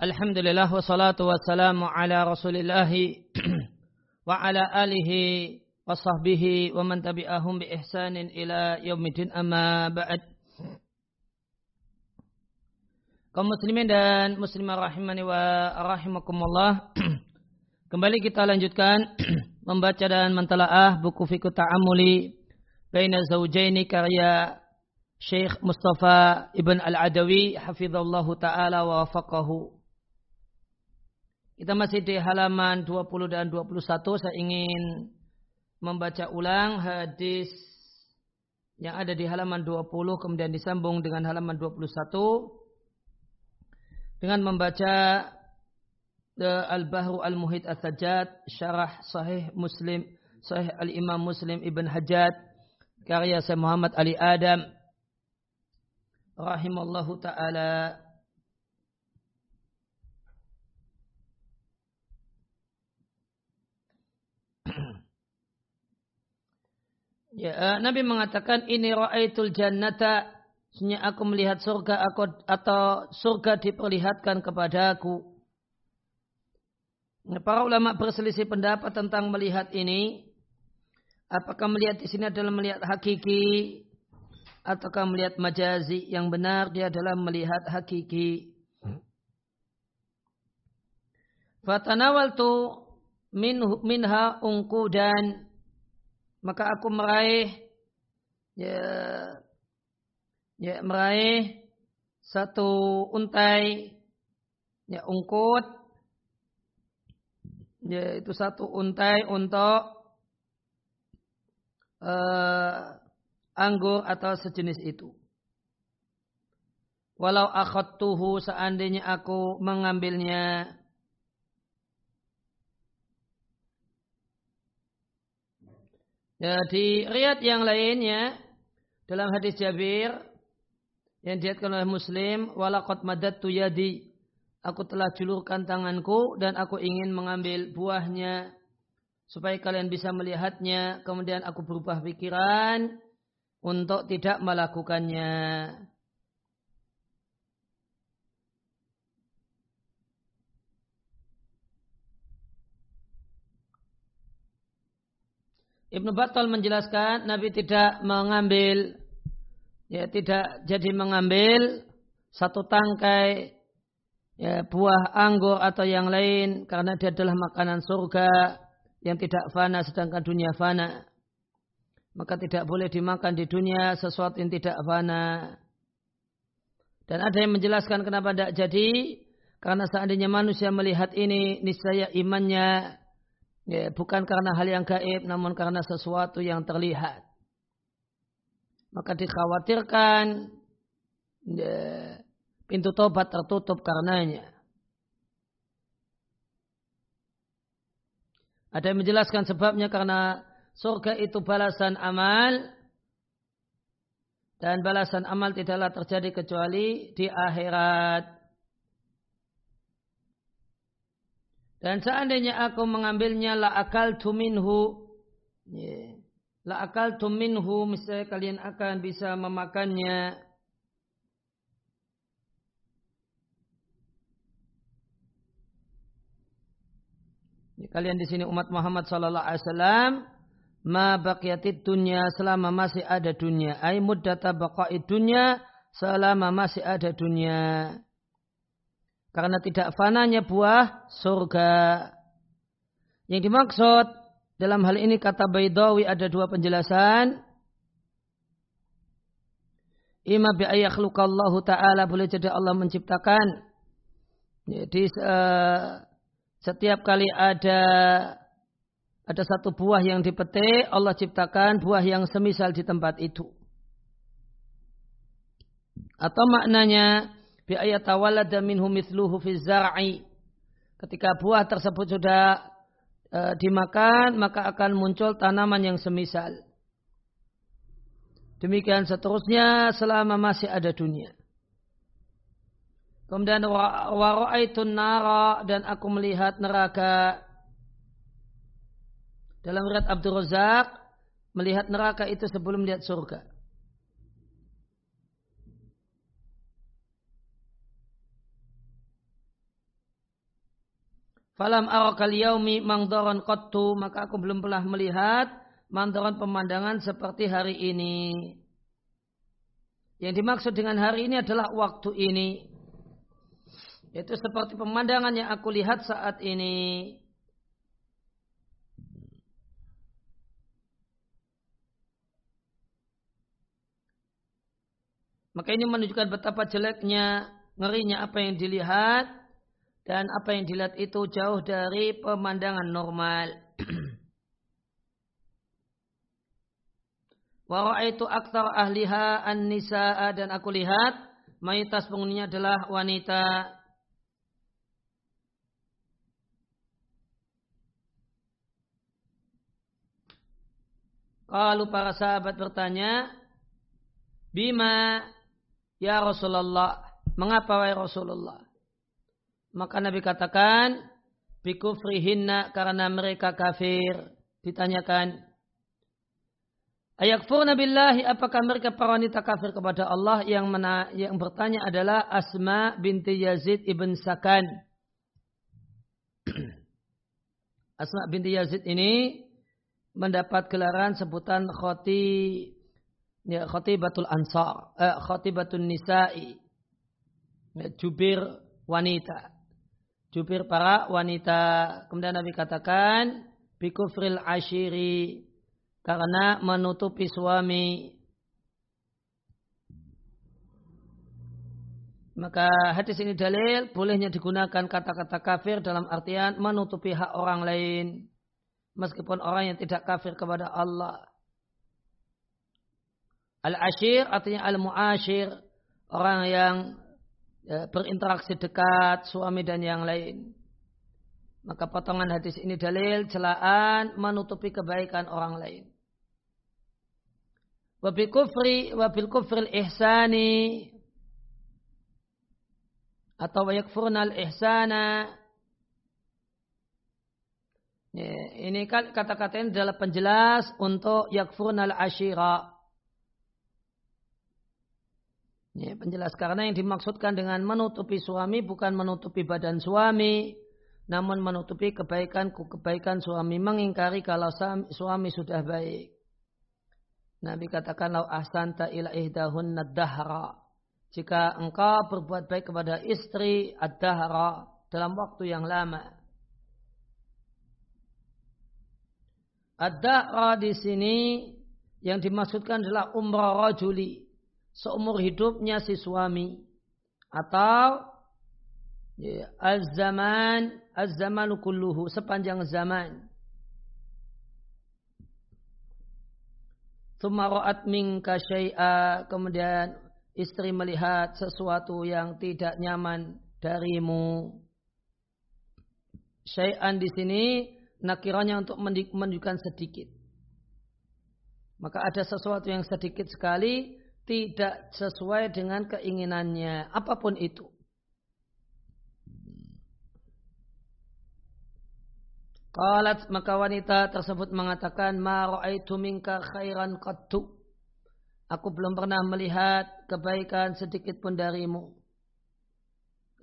Alhamdulillah wassalatu wassalamu ala Rasulillah wa ala alihi wa sahbihi wa man tabi'ahum bi ihsanin ila yaumidin amma ba'd. Kaum muslimin dan muslimah rahimani wa rahimakumullah. Kembali kita lanjutkan membaca dan mentalaah buku Fikih Ta'amuli Baina Zawjaini karya Syekh Mustafa Ibn Al-Adawi hafizallahu taala wa wafaqahu. Kita masih di halaman 20 dan 21. Saya ingin membaca ulang hadis yang ada di halaman 20 kemudian disambung dengan halaman 21 dengan membaca Al-Bahru Al-Muhit As-Sajjad syarah sahih Muslim sahih Al-Imam Muslim Ibn Hajjad karya Syekh Muhammad Ali Adam rahimallahu taala Ya, uh, Nabi mengatakan ini ra'aitul jannata Sesungguhnya aku melihat surga aku, atau surga diperlihatkan kepadaku. Para ulama berselisih pendapat tentang melihat ini. Apakah melihat di sini adalah melihat hakiki ataukah melihat majazi? Yang benar dia adalah melihat hakiki. Fatanawaltu min, minha dan maka aku meraih ya, ya meraih satu untai ya ungkut. Ya itu satu untai untuk uh, anggur atau sejenis itu. Walau akhadtuhu seandainya aku mengambilnya Ya, di riat yang lainnya dalam hadis Jabir yang diatkan oleh Muslim, walaqad madattu yadi. Aku telah julurkan tanganku dan aku ingin mengambil buahnya supaya kalian bisa melihatnya. Kemudian aku berubah pikiran untuk tidak melakukannya. Ibnu Battal menjelaskan Nabi tidak mengambil ya tidak jadi mengambil satu tangkai ya, buah anggur atau yang lain karena dia adalah makanan surga yang tidak fana sedangkan dunia fana. Maka tidak boleh dimakan di dunia sesuatu yang tidak fana. Dan ada yang menjelaskan kenapa tidak jadi karena seandainya manusia melihat ini niscaya imannya Ya, bukan karena hal yang gaib, namun karena sesuatu yang terlihat. Maka dikhawatirkan ya, pintu tobat tertutup karenanya. Ada yang menjelaskan sebabnya karena surga itu balasan amal dan balasan amal tidaklah terjadi kecuali di akhirat. Dan seandainya aku mengambilnya la akal tuminhu. Yeah. La akal tuminhu. Misalnya kalian akan bisa memakannya. Kalian di sini umat Muhammad sallallahu alaihi wasallam ma baqiyatid dunya selama masih ada dunia. Ai muddata baqa'id dunya selama masih ada dunia. Karena tidak fananya buah surga. Yang dimaksud dalam hal ini kata Baidawi ada dua penjelasan. Ima bi Allah ta'ala boleh jadi Allah menciptakan. Jadi uh, setiap kali ada ada satu buah yang dipetik, Allah ciptakan buah yang semisal di tempat itu. Atau maknanya bi ayatawallada minhu mithluhu fi zar'i. Ketika buah tersebut sudah e, dimakan, maka akan muncul tanaman yang semisal. Demikian seterusnya selama masih ada dunia. Kemudian wa ra'aitun nara dan aku melihat neraka. Dalam riwayat Abdul melihat neraka itu sebelum melihat surga. Falam arakal yaumi mangdoron qattu maka aku belum pernah melihat mangdoron pemandangan seperti hari ini. Yang dimaksud dengan hari ini adalah waktu ini. Itu seperti pemandangan yang aku lihat saat ini. Maka ini menunjukkan betapa jeleknya, ngerinya apa yang dilihat dan apa yang dilihat itu jauh dari pemandangan normal. Wa itu aktar ahliha an-nisa'a dan aku lihat mayoritas penghuninya adalah wanita. Kalau para sahabat bertanya, Bima Ya Rasulullah, mengapa wahai Rasulullah? Maka Nabi katakan, bikufrihinna karena mereka kafir. Ditanyakan, Ayakfurna billahi apakah mereka para wanita kafir kepada Allah yang mena, yang bertanya adalah Asma binti Yazid ibn Sakan. Asma binti Yazid ini mendapat gelaran sebutan khoti ya, khatibatul ansar, eh, khatibatul nisa'i, ya, jubir wanita, jubir para wanita. Kemudian Nabi katakan, bikufril ashiri, karena menutupi suami. Maka hadis ini dalil bolehnya digunakan kata-kata kafir dalam artian menutupi hak orang lain. Meskipun orang yang tidak kafir kepada Allah. Al-ashir artinya al-muashir. Orang yang ya, berinteraksi dekat suami dan yang lain. Maka potongan hadis ini dalil celaan menutupi kebaikan orang lain. Wabil kufri wabil kufril ihsani atau wayakfurnal ihsana ya, ini kan kata-kata ini adalah penjelas untuk yakfurnal ashira Ya, penjelas karena yang dimaksudkan dengan menutupi suami bukan menutupi badan suami, namun menutupi kebaikan-kebaikan suami, mengingkari kalau suami sudah baik. Nabi katakan lau ahsanta ila ihdahun dahra. Jika engkau berbuat baik kepada istri ad-dahra dalam waktu yang lama. Ad-dahra di sini yang dimaksudkan adalah umrah rajuli seumur hidupnya si suami atau ya, az-zaman az-zamanu kulluhu sepanjang zaman minka syai'a kemudian istri melihat sesuatu yang tidak nyaman darimu. Syai'an di sini nakiranya untuk menunjukkan sedikit. Maka ada sesuatu yang sedikit sekali tidak sesuai dengan keinginannya, apa pun itu. Qalat maka wanita tersebut mengatakan ma ra'aitu minka khairan qattu. Aku belum pernah melihat kebaikan sedikit pun darimu.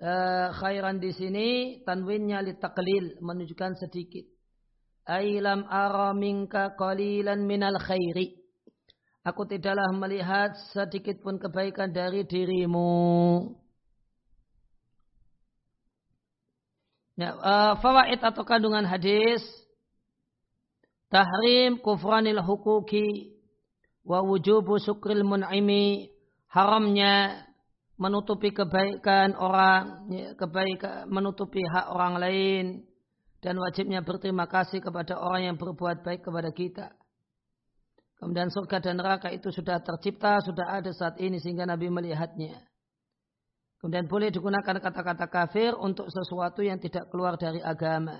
Uh, khairan di sini tanwinnya li taqlil menunjukkan sedikit. Ailam ara minka qalilan minal khairi. Aku tidaklah melihat sedikit pun kebaikan dari dirimu. Ya, uh, fawaid atau kandungan hadis tahrim kufranil hukuki wa wujubu syukril mun'imi haramnya menutupi kebaikan orang ya, kebaikan menutupi hak orang lain dan wajibnya berterima kasih kepada orang yang berbuat baik kepada kita. Kemudian surga dan neraka itu sudah tercipta, sudah ada saat ini sehingga Nabi melihatnya. Kemudian boleh digunakan kata-kata kafir untuk sesuatu yang tidak keluar dari agama.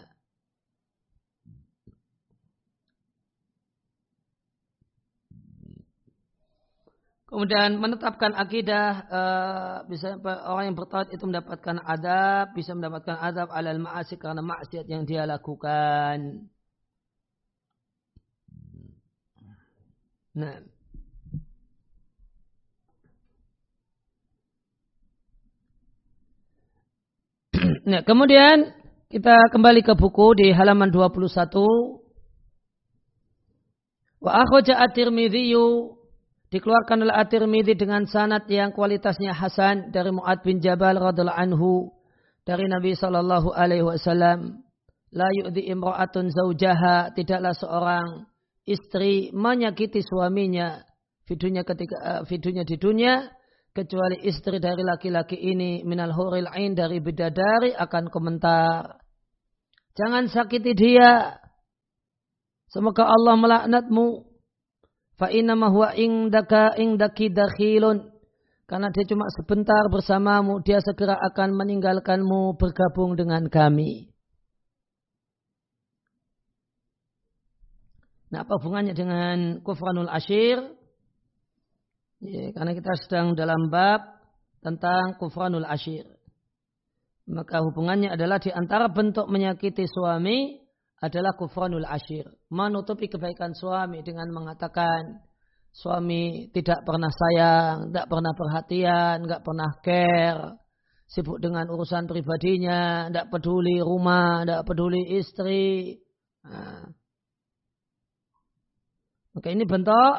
Kemudian menetapkan akidah uh, bisa orang yang bertauhid itu mendapatkan adab, bisa mendapatkan adab alal ma'asi karena maksiat yang dia lakukan. Nah. nah, kemudian kita kembali ke buku di halaman 21. Wa akhraja at-Tirmidzi dikeluarkan oleh At-Tirmidzi dengan sanad yang kualitasnya hasan dari Muad bin Jabal radhiallahu anhu dari Nabi sallallahu alaihi wasallam la yu'dhi imra'atun zaujaha tidaklah seorang istri menyakiti suaminya vidunya ketika uh, vidunya di dunia kecuali istri dari laki-laki ini minal huril ain dari bidadari akan komentar. Jangan sakiti dia. Semoga Allah melaknatmu. Fa inna ma huwa indaka indaki dakhilun. Karena dia cuma sebentar bersamamu dia segera akan meninggalkanmu bergabung dengan kami Nah, apa hubungannya dengan kufranul ashir? Ya, karena kita sedang dalam bab tentang kufranul ashir. Maka hubungannya adalah di antara bentuk menyakiti suami adalah kufranul ashir. Menutupi kebaikan suami dengan mengatakan suami tidak pernah sayang, tidak pernah perhatian, tidak pernah care, sibuk dengan urusan pribadinya, tidak peduli rumah, tidak peduli istri. Nah, maka ini bentuk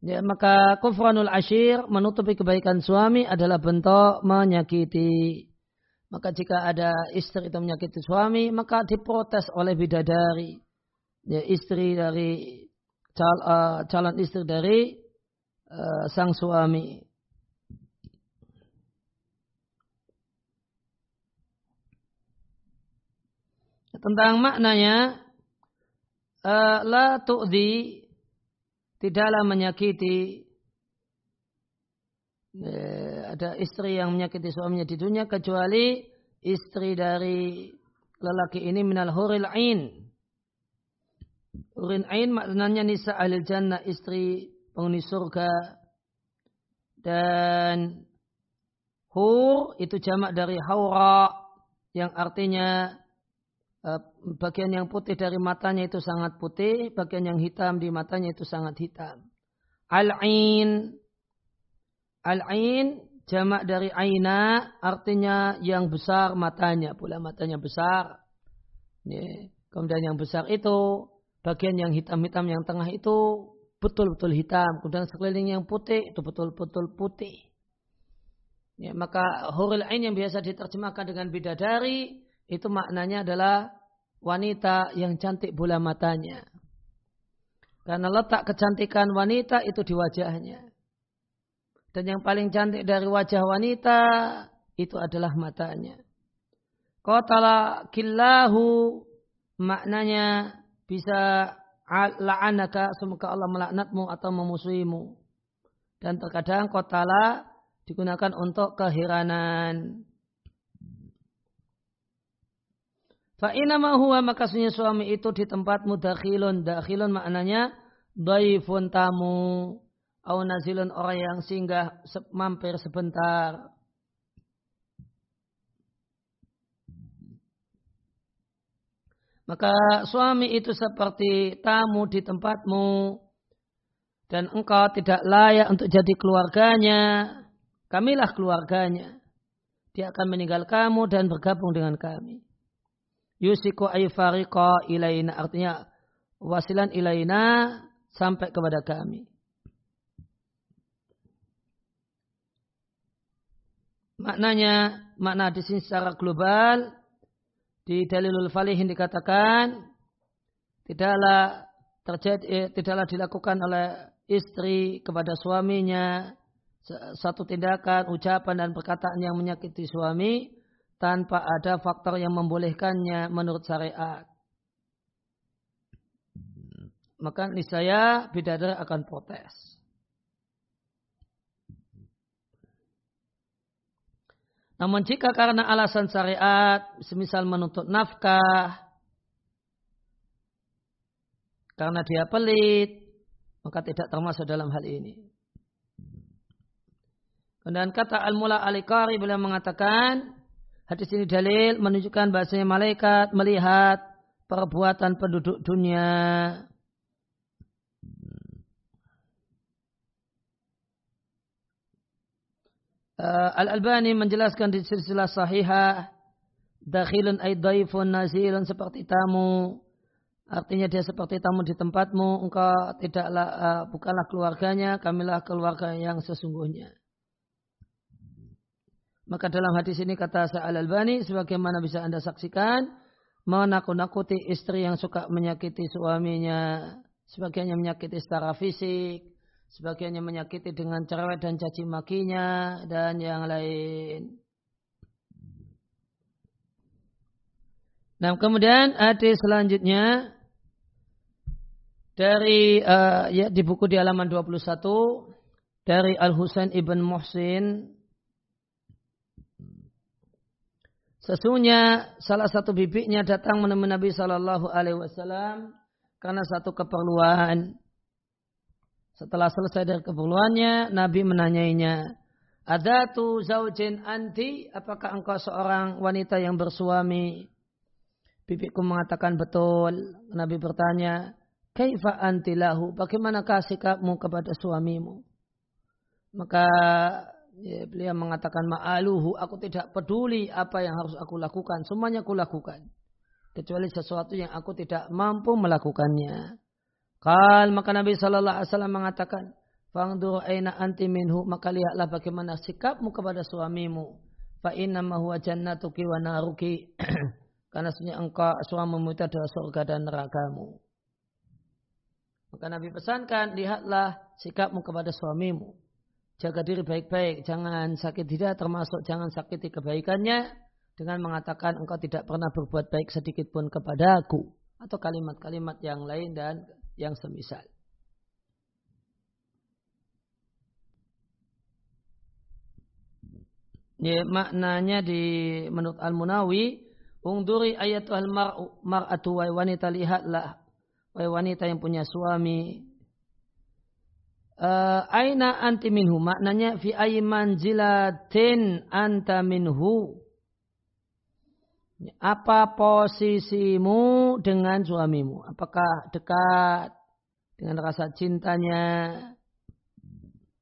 ya, maka kufranul ashir menutupi kebaikan suami adalah bentuk menyakiti. Maka jika ada istri itu menyakiti suami, maka diprotes oleh bidadari. Ya, istri dari cal, uh, calon istri dari uh, sang suami. Tentang maknanya, uh, la tu'di tidaklah menyakiti eh, ada istri yang menyakiti suaminya di dunia kecuali istri dari lelaki ini minal huril ain. Hurin ain maknanya nisa ahli jannah istri penghuni surga dan hur itu jamak dari haura yang artinya bagian yang putih dari matanya itu sangat putih, bagian yang hitam di matanya itu sangat hitam. Al-ain. Al-ain jamak dari aina artinya yang besar matanya, pula matanya besar. Kemudian yang besar itu bagian yang hitam-hitam yang tengah itu betul-betul hitam. Kemudian sekeliling yang putih itu betul-betul putih. Ya, maka hurul ain yang biasa diterjemahkan dengan bidadari itu maknanya adalah wanita yang cantik bola matanya. Karena letak kecantikan wanita itu di wajahnya. Dan yang paling cantik dari wajah wanita itu adalah matanya. Qatala killahu maknanya bisa la'anaka semoga Allah melaknatmu atau memusuhimu. Dan terkadang kotala digunakan untuk keheranan. Fa inama huwa maka suami itu di tempat mudakhilun. Dakhilun maknanya daifun tamu. Au nazilun orang yang singgah mampir sebentar. Maka suami itu seperti tamu di tempatmu dan engkau tidak layak untuk jadi keluarganya. Kamilah keluarganya. Dia akan meninggal kamu dan bergabung dengan kami yusiku ay fariqa ilaina artinya wasilan ilaina sampai kepada kami. Maknanya makna di sini secara global di dalilul falihin dikatakan tidaklah terjadi eh, tidaklah dilakukan oleh istri kepada suaminya satu tindakan, ucapan dan perkataan yang menyakiti suami tanpa ada faktor yang membolehkannya menurut syariat. Maka niscaya bidadari akan protes. Namun jika karena alasan syariat, semisal menuntut nafkah, karena dia pelit, maka tidak termasuk dalam hal ini. Dan kata Al-Mula Al-Qari beliau mengatakan, Hadis ini dalil menunjukkan bahasanya malaikat melihat perbuatan penduduk dunia. Uh, Al-Albani menjelaskan di silsilah sahihah dakhilun ay daifun nazilun seperti tamu. Artinya dia seperti tamu di tempatmu. Engkau tidaklah uh, bukanlah keluarganya kamilah keluarga yang sesungguhnya maka dalam hadis ini kata Sa'al Albani sebagaimana bisa Anda saksikan menakut-nakuti istri yang suka menyakiti suaminya sebagiannya menyakiti secara fisik sebagiannya menyakiti dengan cerewet dan caci makinya dan yang lain. Nah, kemudian hadis selanjutnya dari uh, ya di buku di halaman 21 dari Al Husain ibn Muhsin Sesungguhnya salah satu bibinya datang menemui Nabi Shallallahu Alaihi Wasallam karena satu keperluan. Setelah selesai dari keperluannya, Nabi menanyainya, ada tu zaujin anti, apakah engkau seorang wanita yang bersuami? Bibiku mengatakan betul. Nabi bertanya, Kaifa antilahu? Bagaimanakah sikapmu kepada suamimu? Maka ya, beliau mengatakan ma'aluhu. Aku tidak peduli apa yang harus aku lakukan. Semuanya aku lakukan. Kecuali sesuatu yang aku tidak mampu melakukannya. Kal maka Nabi Shallallahu Alaihi Wasallam mengatakan, Fangdur aina anti minhu maka lihatlah bagaimana sikapmu kepada suamimu. Fa inna huwa jannatuki wa naruki. Karena sebenarnya engkau suamimu itu adalah surga dan nerakamu. Maka Nabi pesankan, lihatlah sikapmu kepada suamimu. Jaga diri baik-baik, jangan sakit tidak termasuk jangan sakiti kebaikannya dengan mengatakan engkau tidak pernah berbuat baik sedikit pun kepada aku atau kalimat-kalimat yang lain dan yang semisal. Ya, maknanya di menurut Al-Munawi Ungduri ayatul mar'u mar'atu wa wanita lihatlah wa wanita yang punya suami uh, aina anti minhu? Maknanya fi ayyi manzilatin anta minhu. Apa posisimu dengan suamimu? Apakah dekat dengan rasa cintanya?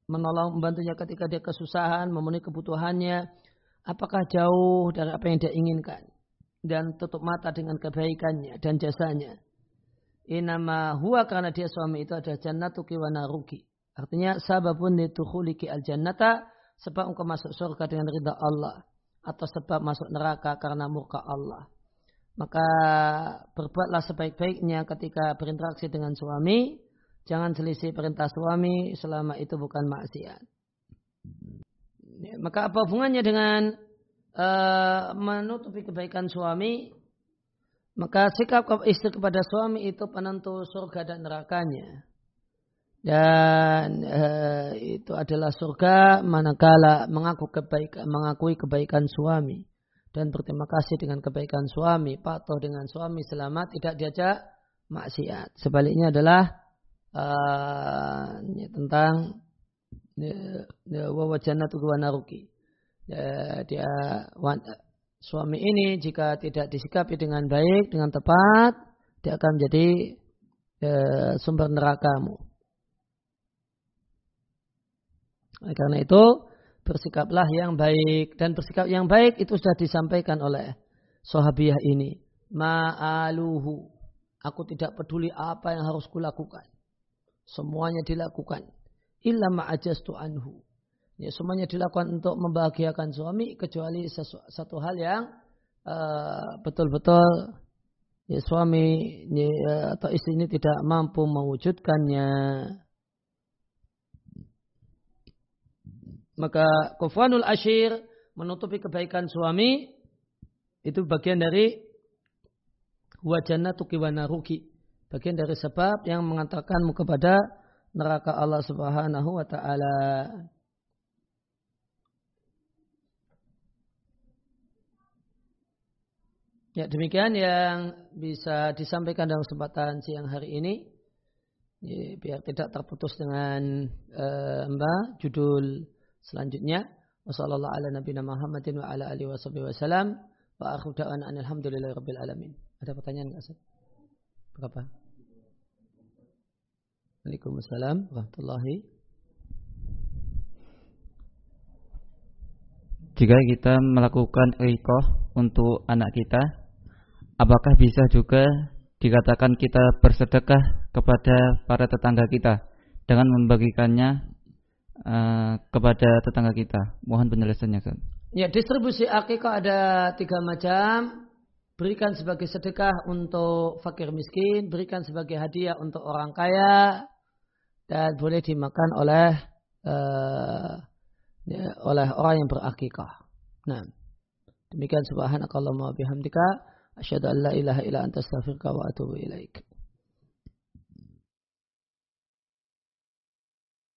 Menolong membantunya ketika dia kesusahan memenuhi kebutuhannya. Apakah jauh dari apa yang dia inginkan? Dan tutup mata dengan kebaikannya dan jasanya. Inama huwa karena dia suami itu adalah jannatuki wa naruki. Artinya sababun litukhuliki al jannata sebab engkau masuk surga dengan ridha Allah atau sebab masuk neraka karena murka Allah. Maka berbuatlah sebaik-baiknya ketika berinteraksi dengan suami. Jangan selisih perintah suami selama itu bukan maksiat. Maka apa hubungannya dengan uh, menutupi kebaikan suami, maka sikap istri kepada suami itu penentu surga dan nerakanya. Dan uh, itu adalah surga manakala mengaku kebaikan, mengakui kebaikan suami dan berterima kasih dengan kebaikan suami, patuh dengan suami selama tidak diajak maksiat. Sebaliknya adalah uh, tentang wawajana tuh naruki ya, dia suami ini jika tidak disikapi dengan baik, dengan tepat, dia akan menjadi ya, sumber nerakamu. Oleh karena itu, bersikaplah yang baik. Dan bersikap yang baik itu sudah disampaikan oleh sahabiah ini. Ma'aluhu. Aku tidak peduli apa yang harus kulakukan. Semuanya dilakukan. Illa ma'ajastu anhu. Ya, semuanya dilakukan untuk membahagiakan suami kecuali satu hal yang uh, betul-betul ya, suami ya, atau istri ini tidak mampu mewujudkannya. Maka kufanul ashir menutupi kebaikan suami itu bagian dari wajana tukiwana ruki. Bagian dari sebab yang mengantarkanmu kepada neraka Allah Subhanahu wa taala. Ya demikian yang bisa disampaikan dalam kesempatan siang hari ini. Ya, biar tidak terputus dengan uh, Mbak judul selanjutnya. Wassalamualaikum warahmatullahi wabarakatuh. alamin. Ada pertanyaan enggak Ustaz? Berapa? Waalaikumsalam warahmatullahi Jika kita melakukan rikoh untuk anak kita, apakah bisa juga dikatakan kita bersedekah kepada para tetangga kita dengan membagikannya uh, kepada tetangga kita? Mohon penjelasannya, Ustaz. Ya, distribusi akikah ada tiga macam. Berikan sebagai sedekah untuk fakir miskin, berikan sebagai hadiah untuk orang kaya, dan boleh dimakan oleh uh, ya, oleh orang yang berakikah. Nah, demikian subhanakallahumma bihamdika asyhadu an la ilaha illa anta astaghfiruka wa atubu ilaik.